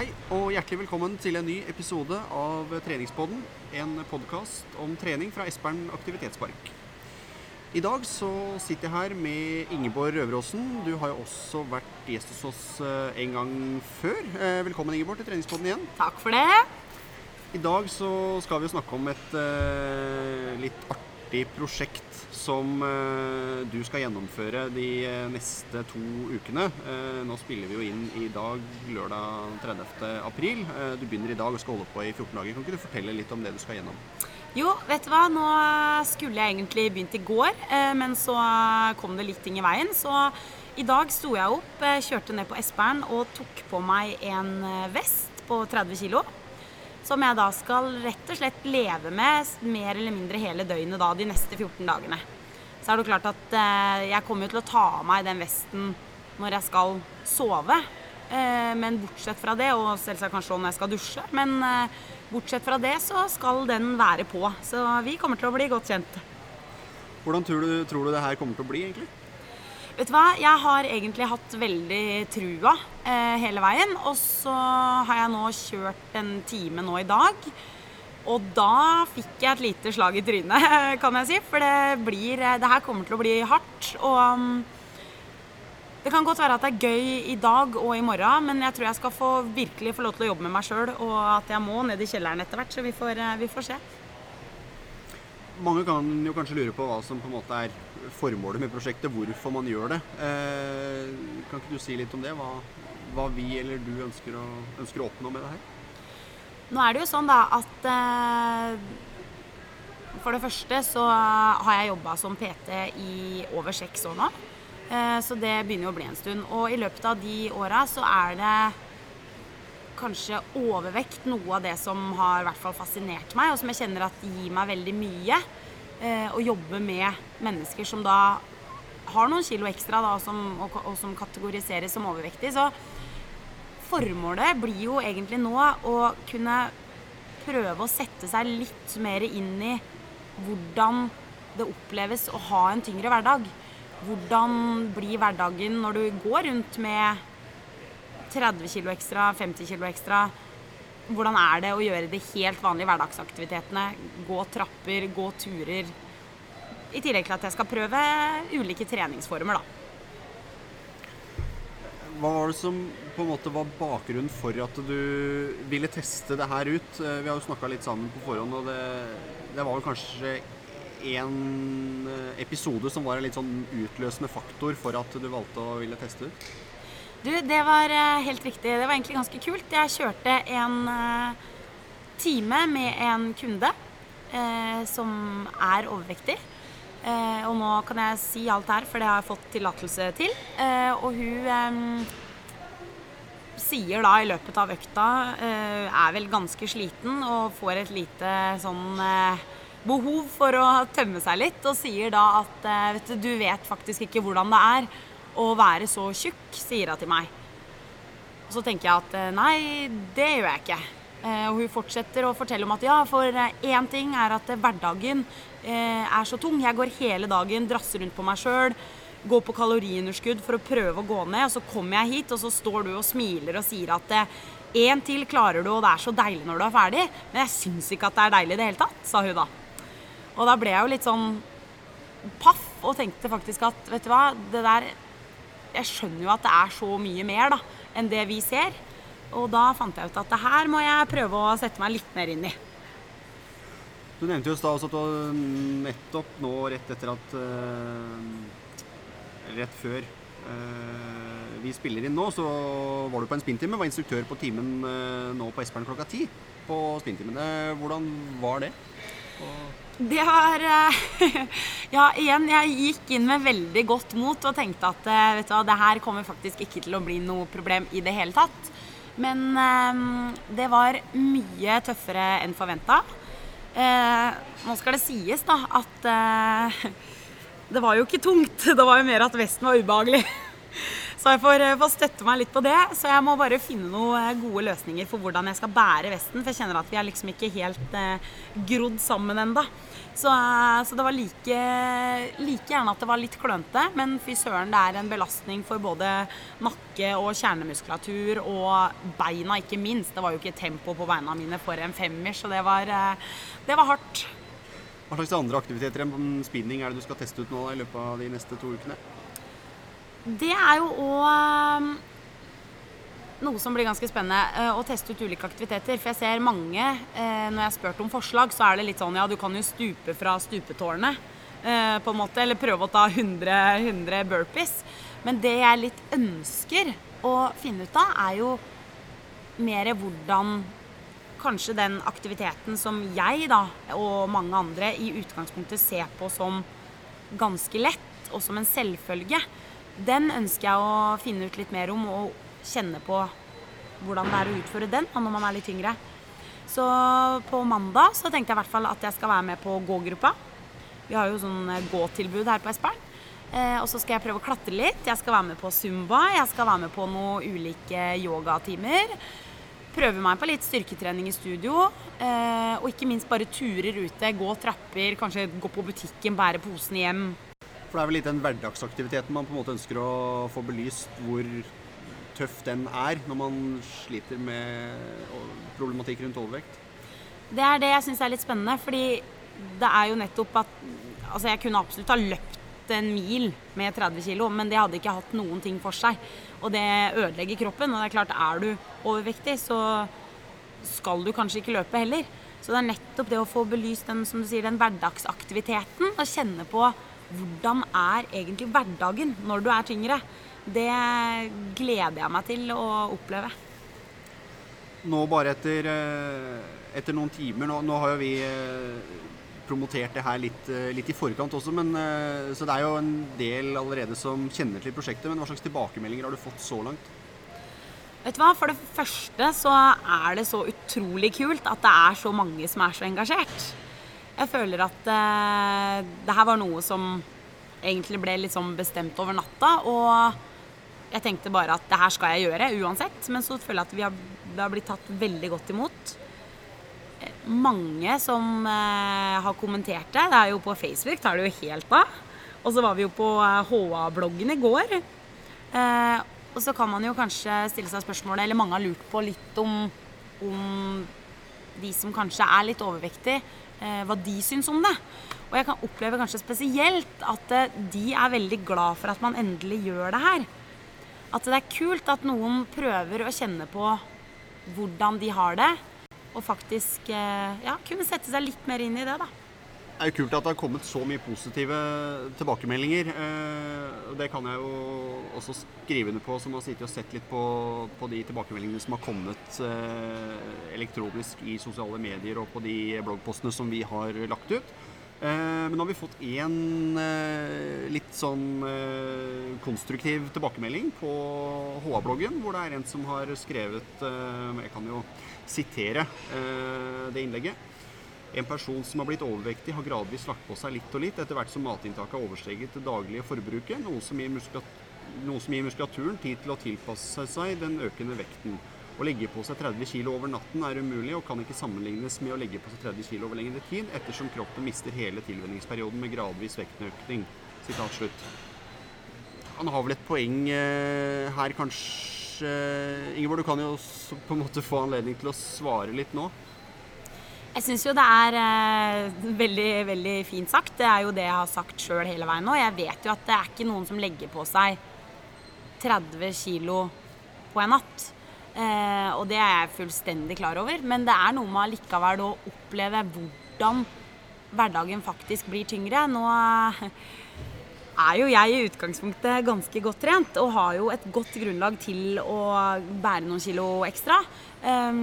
Hei og hjertelig velkommen til en ny episode av Treningspodden. En podkast om trening fra Espern aktivitetspark. I dag så sitter jeg her med Ingeborg Røveråsen. Du har jo også vært gjest hos oss eh, en gang før. Eh, Velkommen Ingeborg til Treningspodden igjen. Takk for det. I dag så skal vi jo snakke om et eh, litt artig prosjekt som eh, du skal gjennomføre de eh, neste to ukene. Eh, nå spiller vi jo inn i dag, lørdag 30. april. Du begynner i dag og skal holde på i 14 dager. Kan ikke du fortelle litt om det du skal gjennom? Jo, vet du hva. Nå skulle jeg egentlig begynt i går, men så kom det litt ting i veien. Så i dag sto jeg opp, kjørte ned på Espern og tok på meg en vest på 30 kg. Som jeg da skal rett og slett leve med mer eller mindre hele døgnet da, de neste 14 dagene. Så er det klart at eh, jeg kommer jo til å ta av meg den vesten når jeg skal sove. Eh, men bortsett fra det, og selvsagt kanskje også når jeg skal dusje, men eh, bortsett fra det så skal den være på. Så vi kommer til å bli godt kjent. Hvordan tror du, tror du det her kommer til å bli, egentlig? Vet du hva, jeg har egentlig hatt veldig trua eh, hele veien. Og så har jeg nå kjørt en time nå i dag. Og da fikk jeg et lite slag i trynet, kan jeg si. For det blir Det her kommer til å bli hardt. Og um, det kan godt være at det er gøy i dag og i morgen, men jeg tror jeg skal få virkelig få lov til å jobbe med meg sjøl, og at jeg må ned i kjelleren etter hvert. Så vi får, eh, vi får se. Mange kan jo kanskje lure på hva som på en måte er formålet med prosjektet, hvorfor man gjør det. Eh, kan ikke du si litt om det? Hva, hva vi eller du ønsker å, ønsker å oppnå med det her? Nå er det jo sånn da at eh, For det første så har jeg jobba som PT i over seks år nå. Eh, så det begynner jo å bli en stund. Og i løpet av de åra så er det kanskje overvekt noe av det som har i hvert fall fascinert meg, og som jeg kjenner at gir meg veldig mye. Eh, å jobbe med mennesker som da har noen kilo ekstra da, som, og, og som kategoriseres som overvektig. Så formålet blir jo egentlig nå å kunne prøve å sette seg litt mer inn i hvordan det oppleves å ha en tyngre hverdag. Hvordan blir hverdagen når du går rundt med 30 kilo ekstra, 50 kilo ekstra? Hvordan er det å gjøre de helt vanlige hverdagsaktivitetene? Gå trapper, gå turer. I tillegg til at jeg skal prøve ulike treningsformer, da. Hva var det som på en måte var bakgrunnen for at du ville teste det her ut? Eh, Vi har jo snakka litt sammen på forhånd, og det, det var vel kanskje en eh, episode som var en litt sånn utløsende faktor for at du valgte å ville teste ut? Du, det var eh, helt riktig. Det var egentlig ganske kult. Jeg kjørte en eh, time med en kunde eh, som er overvektig. Eh, og nå kan jeg si alt her, for det har jeg fått tillatelse til. Eh, og hun eh, sier da i løpet av økta er vel ganske sliten og får et lite sånn eh, behov for å tømme seg litt, og sier da at vet du, du vet faktisk ikke hvordan det er å være så tjukk, sier hun til meg. Og så tenker jeg at eh, nei, det gjør jeg ikke. Eh, og hun fortsetter å fortelle om at ja, for én ting er at eh, hverdagen eh, er så tung. Jeg går hele dagen, drasser rundt på meg sjøl, går på kaloriunderskudd for å prøve å gå ned. Og så kommer jeg hit, og så står du og smiler og sier at én til klarer du, og det er så deilig når du er ferdig. Men jeg syns ikke at det er deilig i det hele tatt, sa hun da. Og da ble jeg jo litt sånn paff og tenkte faktisk at vet du hva, det der Jeg skjønner jo at det er så mye mer da, enn det vi ser. Og da fant jeg ut at det her må jeg prøve å sette meg litt mer inn i. Du nevnte jo også at du nettopp nå, rett etter at uh, Rett før uh, vi spiller inn nå, så var du på en spinntime. Var instruktør på timen uh, nå på Espern klokka ti. På spinntimen. Eh, hvordan var det? Og Det var eh, Ja, igjen, jeg gikk inn med veldig godt mot og tenkte at eh, vet du hva, det her kommer faktisk ikke til å bli noe problem i det hele tatt. Men eh, det var mye tøffere enn forventa. Nå skal det sies da at det var jo ikke tungt. Det var jo mer at vesten var ubehagelig. Så jeg får, får støtte meg litt på det. Så jeg må bare finne noen gode løsninger for hvordan jeg skal bære vesten. For jeg kjenner at vi er liksom ikke helt eh, grodd sammen ennå. Så, eh, så det var like, like gjerne at det var litt klønete, men fy søren, det er en belastning for både nakke og kjernemuskulatur og beina, ikke minst. Det var jo ikke tempo på beina mine for en femmer, så det var, eh, det var hardt. Hva slags andre aktiviteter enn spinning er det du skal teste ut nå i løpet av de neste to ukene? Det er jo òg noe som blir ganske spennende, eh, å teste ut ulike aktiviteter. For jeg ser mange, eh, når jeg har spurt om forslag, så er det litt sånn ja, du kan jo stupe fra stupetårnet, eh, på en måte. Eller prøve å ta 100, 100 burpees. Men det jeg litt ønsker å finne ut av, er jo mer hvordan kanskje den aktiviteten som jeg da, og mange andre i utgangspunktet ser på som ganske lett, og som en selvfølge, den ønsker jeg å finne ut litt mer om. og kjenne på hvordan det er å utføre den når man er litt yngre. Så på mandag så tenkte jeg i hvert fall at jeg skal være med på gågruppa. Vi har jo sånn eh, gåtilbud her på Espern. Eh, og så skal jeg prøve å klatre litt. Jeg skal være med på zumba. Jeg skal være med på noen ulike yogatimer. Prøve meg på litt styrketrening i studio. Eh, og ikke minst bare turer ute. Gå trapper, kanskje gå på butikken, bære posen hjem. For det er vel litt den hverdagsaktiviteten man på en måte ønsker å få belyst. Hvor tøff den er når man sliter med problematikk rundt overvekt? Det er det jeg syns er litt spennende. Fordi det er jo nettopp at Altså, jeg kunne absolutt ha løpt en mil med 30 kg, men det hadde ikke hatt noen ting for seg. Og det ødelegger kroppen. Og det er klart, er du overvektig, så skal du kanskje ikke løpe heller. Så det er nettopp det å få belyst den, som du sier, den hverdagsaktiviteten og kjenne på hvordan er egentlig hverdagen når du er tyngre det gleder jeg meg til å oppleve. Nå bare etter, eh, etter noen timer Nå, nå har jo vi eh, promotert det her litt, eh, litt, i forkant også, men, så det er jo en del allerede som kjenner til prosjektet. Men hva slags tilbakemeldinger har du fått så langt? Vet du hva, For det første så er det så utrolig kult at det er så mange som er så engasjert. Jeg føler at uh, det her var noe som egentlig ble sånn bestemt over natta. Og jeg tenkte bare at det her skal jeg gjøre uansett. Men så føler jeg at vi har, det har blitt tatt veldig godt imot. Mange som eh, har kommentert det. Det er jo på Facebook, tar det jo helt av. Og så var vi jo på HA-bloggen eh, i går. Eh, og så kan man jo kanskje stille seg spørsmålet, eller mange har lurt på litt om, om de som kanskje er litt overvektige, eh, hva de syns om det. Og jeg kan oppleve kanskje spesielt at eh, de er veldig glad for at man endelig gjør det her at det er kult at noen prøver å kjenne på hvordan de har det, og faktisk eh, ja, kunne sette seg litt mer inn i det, da. Det er jo kult at det har kommet så mye positive tilbakemeldinger. Eh, det kan jeg jo også skrive under på, som har sittet og sett litt på, på de tilbakemeldingene som har kommet eh, elektronisk i sosiale medier og på de bloggpostene som vi har lagt ut. Eh, men nå har vi fått én eh, litt sånn eh, konstruktiv tilbakemelding på HA-bloggen, hvor det er en som har skrevet Jeg kan jo sitere det innlegget. En person som har blitt overvektig, har gradvis lagt på seg litt og litt etter hvert som matinntaket har oversteget det daglige forbruket, noe som, noe som gir muskulaturen tid til å tilpasse seg den økende vekten. Å legge på seg 30 kg over natten er umulig og kan ikke sammenlignes med å legge på seg 30 kg over lengre tid, ettersom kroppen mister hele tilvenningsperioden med gradvis vektøkning. Sitat slutt. Han har vel et poeng eh, her, kanskje. Ingeborg, du kan jo på en måte få anledning til å svare litt nå. Jeg syns jo det er eh, veldig, veldig fint sagt. Det er jo det jeg har sagt sjøl hele veien nå. Jeg vet jo at det er ikke noen som legger på seg 30 kg på en natt. Eh, og det er jeg fullstendig klar over. Men det er noe med likevel å oppleve hvordan hverdagen faktisk blir tyngre. Nå er jo jeg i utgangspunktet ganske godt trent og har jo et godt grunnlag til å bære noen kilo ekstra. Eh,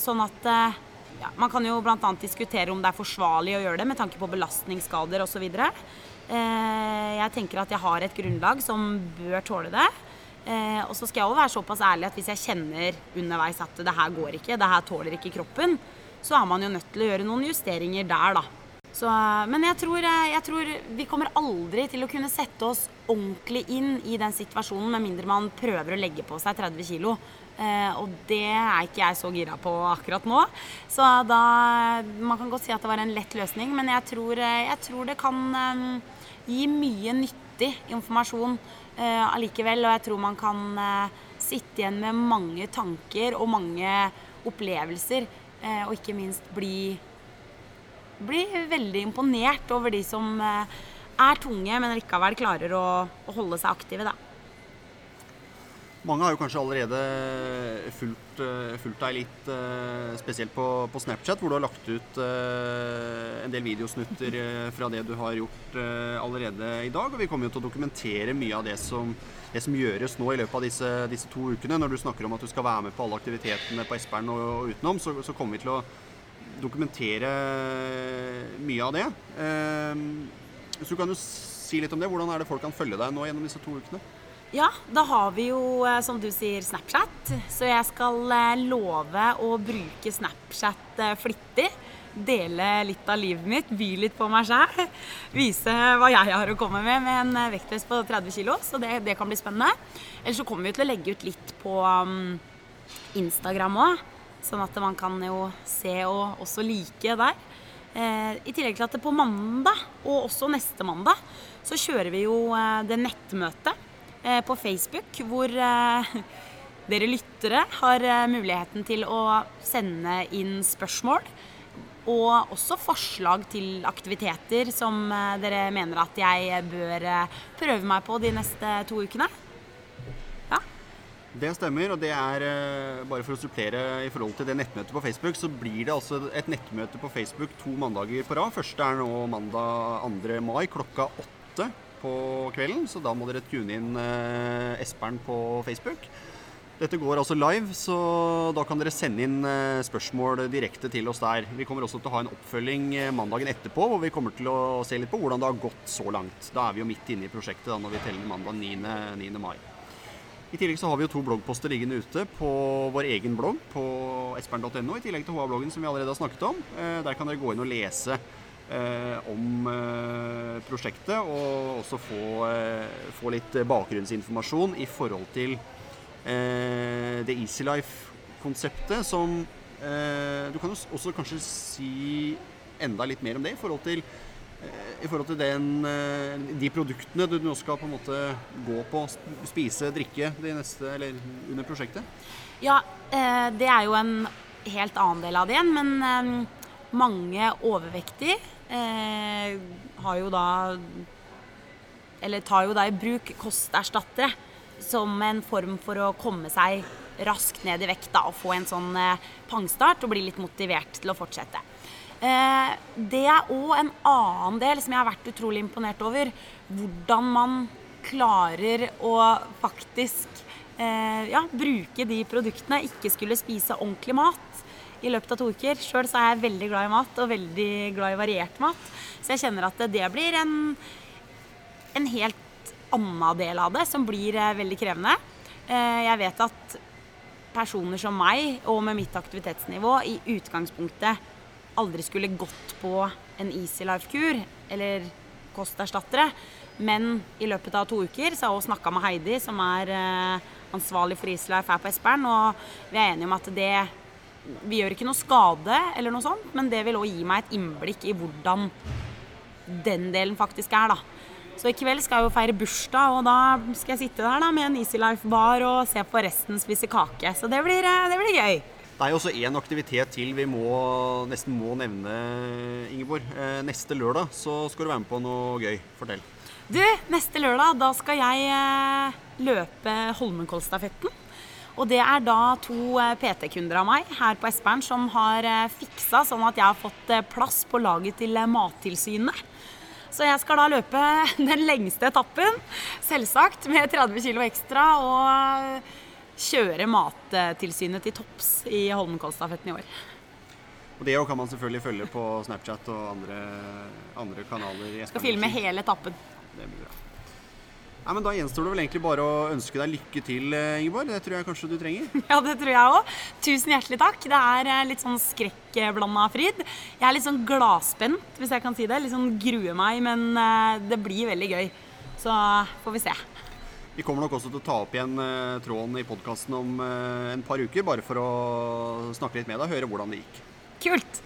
sånn at eh, ja, Man kan jo bl.a. diskutere om det er forsvarlig å gjøre det med tanke på belastningsskader osv. Uh, jeg tenker at jeg har et grunnlag som bør tåle det. Eh, og så skal jeg òg være såpass ærlig at hvis jeg kjenner underveis at det her går ikke, det her tåler ikke kroppen, så er man jo nødt til å gjøre noen justeringer der, da. Så, men jeg tror, eh, jeg tror vi kommer aldri til å kunne sette oss ordentlig inn i den situasjonen med mindre man prøver å legge på seg 30 kg. Eh, og det er ikke jeg så gira på akkurat nå. Så da Man kan godt si at det var en lett løsning, men jeg tror, eh, jeg tror det kan eh, gi mye nyttig informasjon eh, allikevel. Og jeg tror man kan eh, sitte igjen med mange tanker og mange opplevelser. Og ikke minst bli, bli veldig imponert over de som eh, er tunge, men likevel klarer å, å holde seg aktive. da. Mange har jo kanskje allerede fulgt, eh, fulgt deg litt, eh, spesielt på, på, Snapchat, hvor du har lagt ut en del videosnutter fra det du har gjort allerede i dag. Og vi kommer jo til å dokumentere mye av det som, det som gjøres nå i løpet av disse, disse, to ukene. Når du snakker om at du skal være med på alle aktivitetene på Espern og, og utenom, så, så, kommer vi til å dokumentere mye av det. så du kan jo si litt om det. Hvordan er det folk kan følge deg nå gjennom disse to ukene? Ja, da har vi jo, eh, som du sier, Snapchat. Så jeg skal eh, love å bruke Snapchat eh, flittig. Dele litt av livet mitt, by litt på meg sjæl. Vise hva jeg har å komme med med en vektvest på 30 kg. Så det, det, kan bli spennende. Ellers så kommer vi til å legge ut litt på um, Instagram òg. Sånn at man kan jo se og også like der. Eh, I tillegg til at på mandag, og også neste mandag, så kjører vi jo eh, det nettmøtet Eh, på Facebook, hvor eh, dere lyttere har eh, muligheten til å sende inn spørsmål. Og også forslag til aktiviteter som dere mener at jeg bør prøve meg på de neste to ukene. Det stemmer, og det er bare for å supplere i forhold til det nettmøtet på Facebook, så blir det altså et nettmøte på Facebook to mandager på rad. Første er nå mandag 2. mai klokka åtte på kvelden, så da må dere tune inn eh, Espern på Facebook. Dette går altså live, så da kan dere sende inn eh, spørsmål direkte til oss der. Vi kommer også til å ha en oppfølging eh, mandagen etterpå, hvor vi kommer til å se litt på hvordan det har gått så langt. Da er vi jo midt inne i prosjektet da, når vi teller mandag 9. 9. mai. I tillegg så har vi jo to bloggposter liggende ute på vår egen blogg på espern.no, i tillegg til HA-bloggen som vi allerede har snakket om. Der kan dere gå inn og lese Eh, om eh, prosjektet, og også få, eh, få, litt bakgrunnsinformasjon i forhold til det Easylife-konseptet som Du kan også kanskje si enda litt mer om det i forhold til i forhold til den, de produktene du nå skal på en måte gå på, spise, drikke neste, under prosjektet? Ja, det er jo en helt annen del av det igjen. Men mange overvektige eh, har jo da Eller tar jo da i bruk kosterstattere som en form for å komme seg raskt ned i vekt da, og få en sånn eh, pangstart og bli litt motivert til å fortsette. Eh, det er òg en annen del som jeg har vært utrolig imponert over. Hvordan man klarer å faktisk eh, ja, bruke de produktene, ikke skulle spise ordentlig mat i løpet av to uker. Sjøl er jeg veldig glad i mat, og veldig glad i variert mat. Så jeg kjenner at det blir en, en helt annen del av det som blir eh, veldig krevende. Jeg vet at personer som meg, og med mitt aktivitetsnivå, i utgangspunktet aldri skulle gått på en Easy Life-kur eller kosterstattere. Men i løpet av to uker så har jeg snakka med Heidi, som er eh, ansvarlig for Easy Life her på Espern, og vi er enige om at det vi gjør ikke noe skade, eller noe sånt, men det vil òg gi meg et innblikk i hvordan den delen faktisk er. da. Så i kveld skal jeg jo feire bursdag, og da skal jeg sitte der da med en Easy Life-bar og se på resten spise kake. Så det blir, eh, det blir gøy. Det er jo også én aktivitet til vi må, nesten må nevne, Ingeborg. Eh, neste lørdag så skal du være med på noe gøy. Fortell. Du, neste lørdag da skal jeg eh, løpe Holmenkollstafetten. Og det er da to eh, PT-kunder av meg her på Espern som har fiksa sånn at jeg har fått plass på laget til Mattilsynet. Så jeg skal da løpe den lengste etappen, selvsagt, med 30 kg ekstra. Og kjøre Mattilsynet til topps i Holmenkollstafetten i år. Og Det kan man selvfølgelig følge på Snapchat og andre, andre kanaler. Skal filme hele etappen. Det blir bra. Nei, men Da gjenstår det vel egentlig bare å ønske deg lykke til, eh, Ingeborg. Det tror jeg kanskje du trenger. Ja, det tror jeg òg. Tusen hjertelig takk. Det er eh, litt sånn skrekkblanda fryd. Jeg er litt sånn gladspent, hvis jeg kan si det. Litt sånn gruer meg, men eh, det blir veldig gøy. Så får vi se. Vi kommer nok også til å ta opp igjen eh, tråden i podkasten om eh, en par uker, bare for å snakke litt med deg og høre hvordan det gikk. Kult.